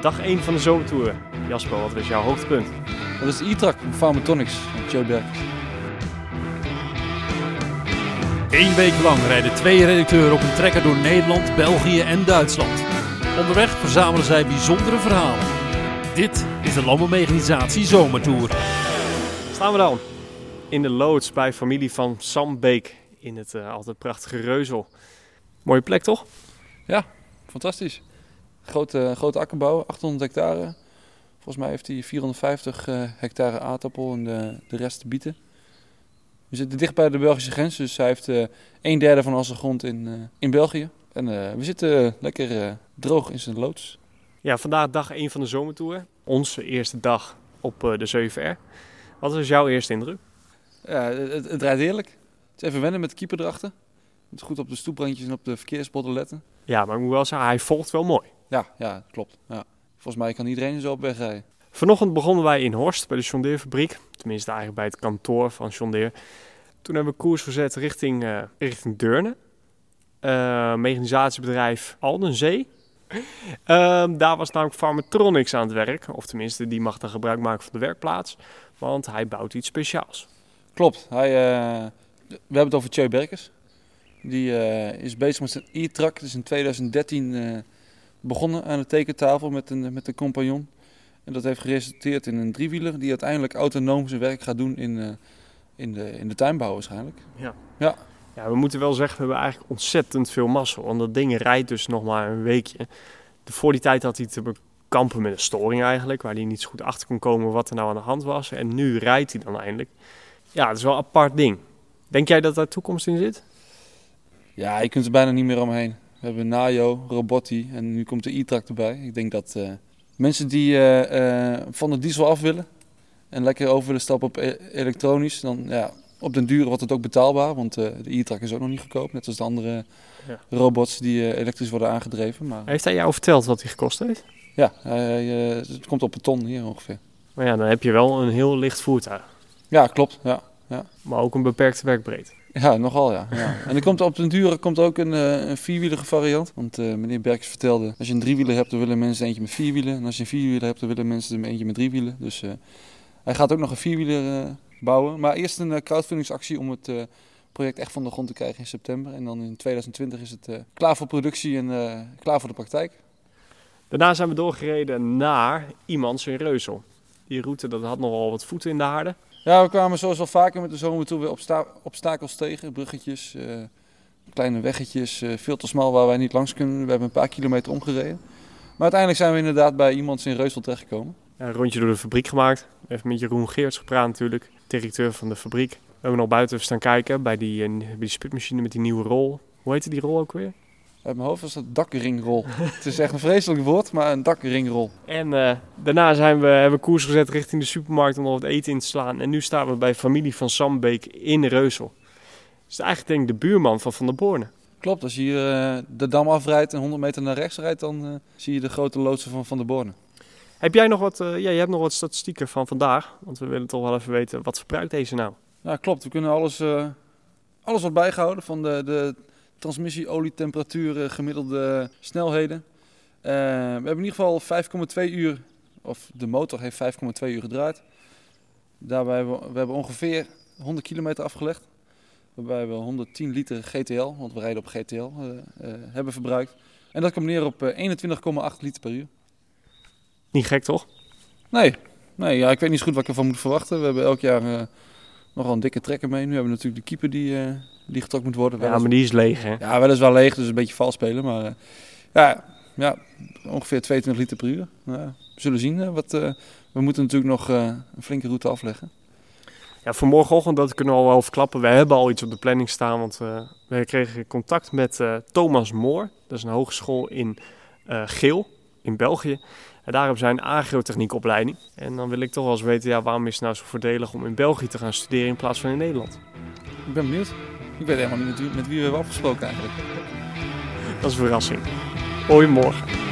dag 1 van de zomertour. Jasper, wat was jouw hoogtepunt? Dat is de e-track van Pharmatonics van Joe Berkers. Eén week lang rijden twee redacteuren op een trekker door Nederland, België en Duitsland. Onderweg verzamelen zij bijzondere verhalen. Dit is de Landbouwmechanisatie Zomertour. Staan we dan in de loods bij familie van Sam Beek in het uh, altijd prachtige Reuzel. Mooie plek toch? Ja, fantastisch. Grote, grote akkerbouw, 800 hectare. Volgens mij heeft hij 450 uh, hectare aardappel en de, de rest te bieden. We zitten dicht bij de Belgische grens, dus hij heeft uh, een derde van onze grond in, uh, in België. En we zitten lekker droog in zijn loods. Ja, vandaag dag 1 van de zomertour. Onze eerste dag op de 7R. Wat was jouw eerste indruk? Ja, het, het rijdt heerlijk. Het is even wennen met de keeper erachter. Moet goed op de stoeprandjes en op de verkeersborden letten. Ja, maar ik moet wel zeggen, hij volgt wel mooi. Ja, ja klopt. Ja. Volgens mij kan iedereen zo op weg rijden. Vanochtend begonnen wij in Horst bij de John fabriek. Tenminste eigenlijk bij het kantoor van John Toen hebben we koers gezet richting, uh, richting Deurne. Uh, mechanisatiebedrijf Aldenzee. Uh, daar was namelijk Pharmatronics aan het werk. Of tenminste, die mag dan gebruik maken van de werkplaats. Want hij bouwt iets speciaals. Klopt. Hij, uh, we hebben het over Tjeu Berkers. Die is bezig met zijn e-truck. Dus in 2013 begonnen aan de tekentafel met een, met een compagnon. En dat heeft geresulteerd in een driewieler die uiteindelijk autonoom zijn werk gaat doen in, uh, in, de, in de tuinbouw waarschijnlijk. Ja. ja. Ja, we moeten wel zeggen, we hebben eigenlijk ontzettend veel massa. Want dat ding rijdt dus nog maar een weekje. De, voor die tijd had hij te bekampen met een storing eigenlijk. Waar hij niet zo goed achter kon komen wat er nou aan de hand was. En nu rijdt hij dan eindelijk. Ja, het is wel een apart ding. Denk jij dat daar toekomst in zit? Ja, je kunt er bijna niet meer omheen. We hebben Nayo, Robotti en nu komt de e-track erbij. Ik denk dat uh, mensen die uh, uh, van de diesel af willen en lekker over willen stappen op e elektronisch, dan ja, op den duur wordt het ook betaalbaar. Want de e-track is ook nog niet goedkoop, net als de andere ja. robots die elektrisch worden aangedreven. Maar... Heeft hij jou verteld wat hij gekost heeft? Ja, het komt op een ton hier ongeveer. Maar ja, dan heb je wel een heel licht voertuig. Ja, klopt. Ja, ja. Maar ook een beperkte werkbreedte. Ja, nogal ja. ja. En er komt op den duur komt ook een, uh, een vierwielige variant. Want uh, meneer Berks vertelde, als je een driewieler hebt, dan willen mensen eentje met vier wielen. En als je een vierwieler hebt, dan willen mensen eentje met drie wielen. Dus uh, hij gaat ook nog een vierwieler bouwen. Maar eerst een crowdfundingsactie om het project echt van de grond te krijgen in september. En dan in 2020 is het klaar voor productie en klaar voor de praktijk. Daarna zijn we doorgereden naar Iemans in Reuzel. Die route dat had nogal wat voeten in de aarde. Ja, we kwamen zoals al vaker met de zomer toe weer obsta obstakels tegen. Bruggetjes, uh, kleine weggetjes, uh, veel te smal waar wij niet langs kunnen. We hebben een paar kilometer omgereden. Maar uiteindelijk zijn we inderdaad bij iemand in Reusel terechtgekomen. Ja, een rondje door de fabriek gemaakt. Even met Jeroen Geerts gepraat natuurlijk, directeur van de fabriek. We hebben nog buiten staan kijken bij die, uh, bij die spitmachine met die nieuwe rol. Hoe heette die rol ook weer? Uit mijn hoofd was dat dakringrol. het is echt een vreselijk woord, maar een dakringrol. En uh, daarna zijn we, hebben we koers gezet richting de supermarkt om nog wat eten in te slaan. En nu staan we bij familie van Sambeek in Reusel. Dat is eigenlijk denk ik de buurman van Van der Borne. Klopt, als je hier uh, de dam afrijdt en 100 meter naar rechts rijdt, dan uh, zie je de grote loodsen van Van der Borne. Heb jij nog wat, ja, je hebt nog wat statistieken van vandaag? Want we willen toch wel even weten, wat verbruikt deze nou? Ja, klopt. We kunnen alles, alles wat bijgehouden van de, de transmissie, olietemperaturen, gemiddelde snelheden. Uh, we hebben in ieder geval 5,2 uur, of de motor heeft 5,2 uur gedraaid. Daarbij hebben we, we hebben ongeveer 100 kilometer afgelegd. Waarbij we 110 liter GTL, want we rijden op GTL, uh, uh, hebben verbruikt. En dat komt neer op 21,8 liter per uur. Niet gek toch? Nee, nee ja, ik weet niet zo goed wat ik ervan moet verwachten. We hebben elk jaar nogal een dikke trekker mee. Nu hebben we natuurlijk de keeper die, die getrokken moet worden. Ja, maar die is leeg hè? Ja, weliswaar leeg, dus een beetje vals spelen. Maar uh, ja, ja, ongeveer 22 liter per uur. we zullen zien. Uh, wat, uh, we moeten natuurlijk nog een flinke route afleggen. Ja, voor morgenochtend, dat kunnen we al wel verklappen. We hebben al iets op de planning staan, want we kregen contact met Thomas Moor. Dat is een hogeschool in Geel, in België. En daar hebben zij een agrotechniekopleiding. En dan wil ik toch wel eens weten, ja, waarom is het nou zo voordelig om in België te gaan studeren in plaats van in Nederland? Ik ben benieuwd. Ik weet helemaal niet met wie, met wie we hebben afgesproken eigenlijk. Dat is een verrassing. Hoi morgen.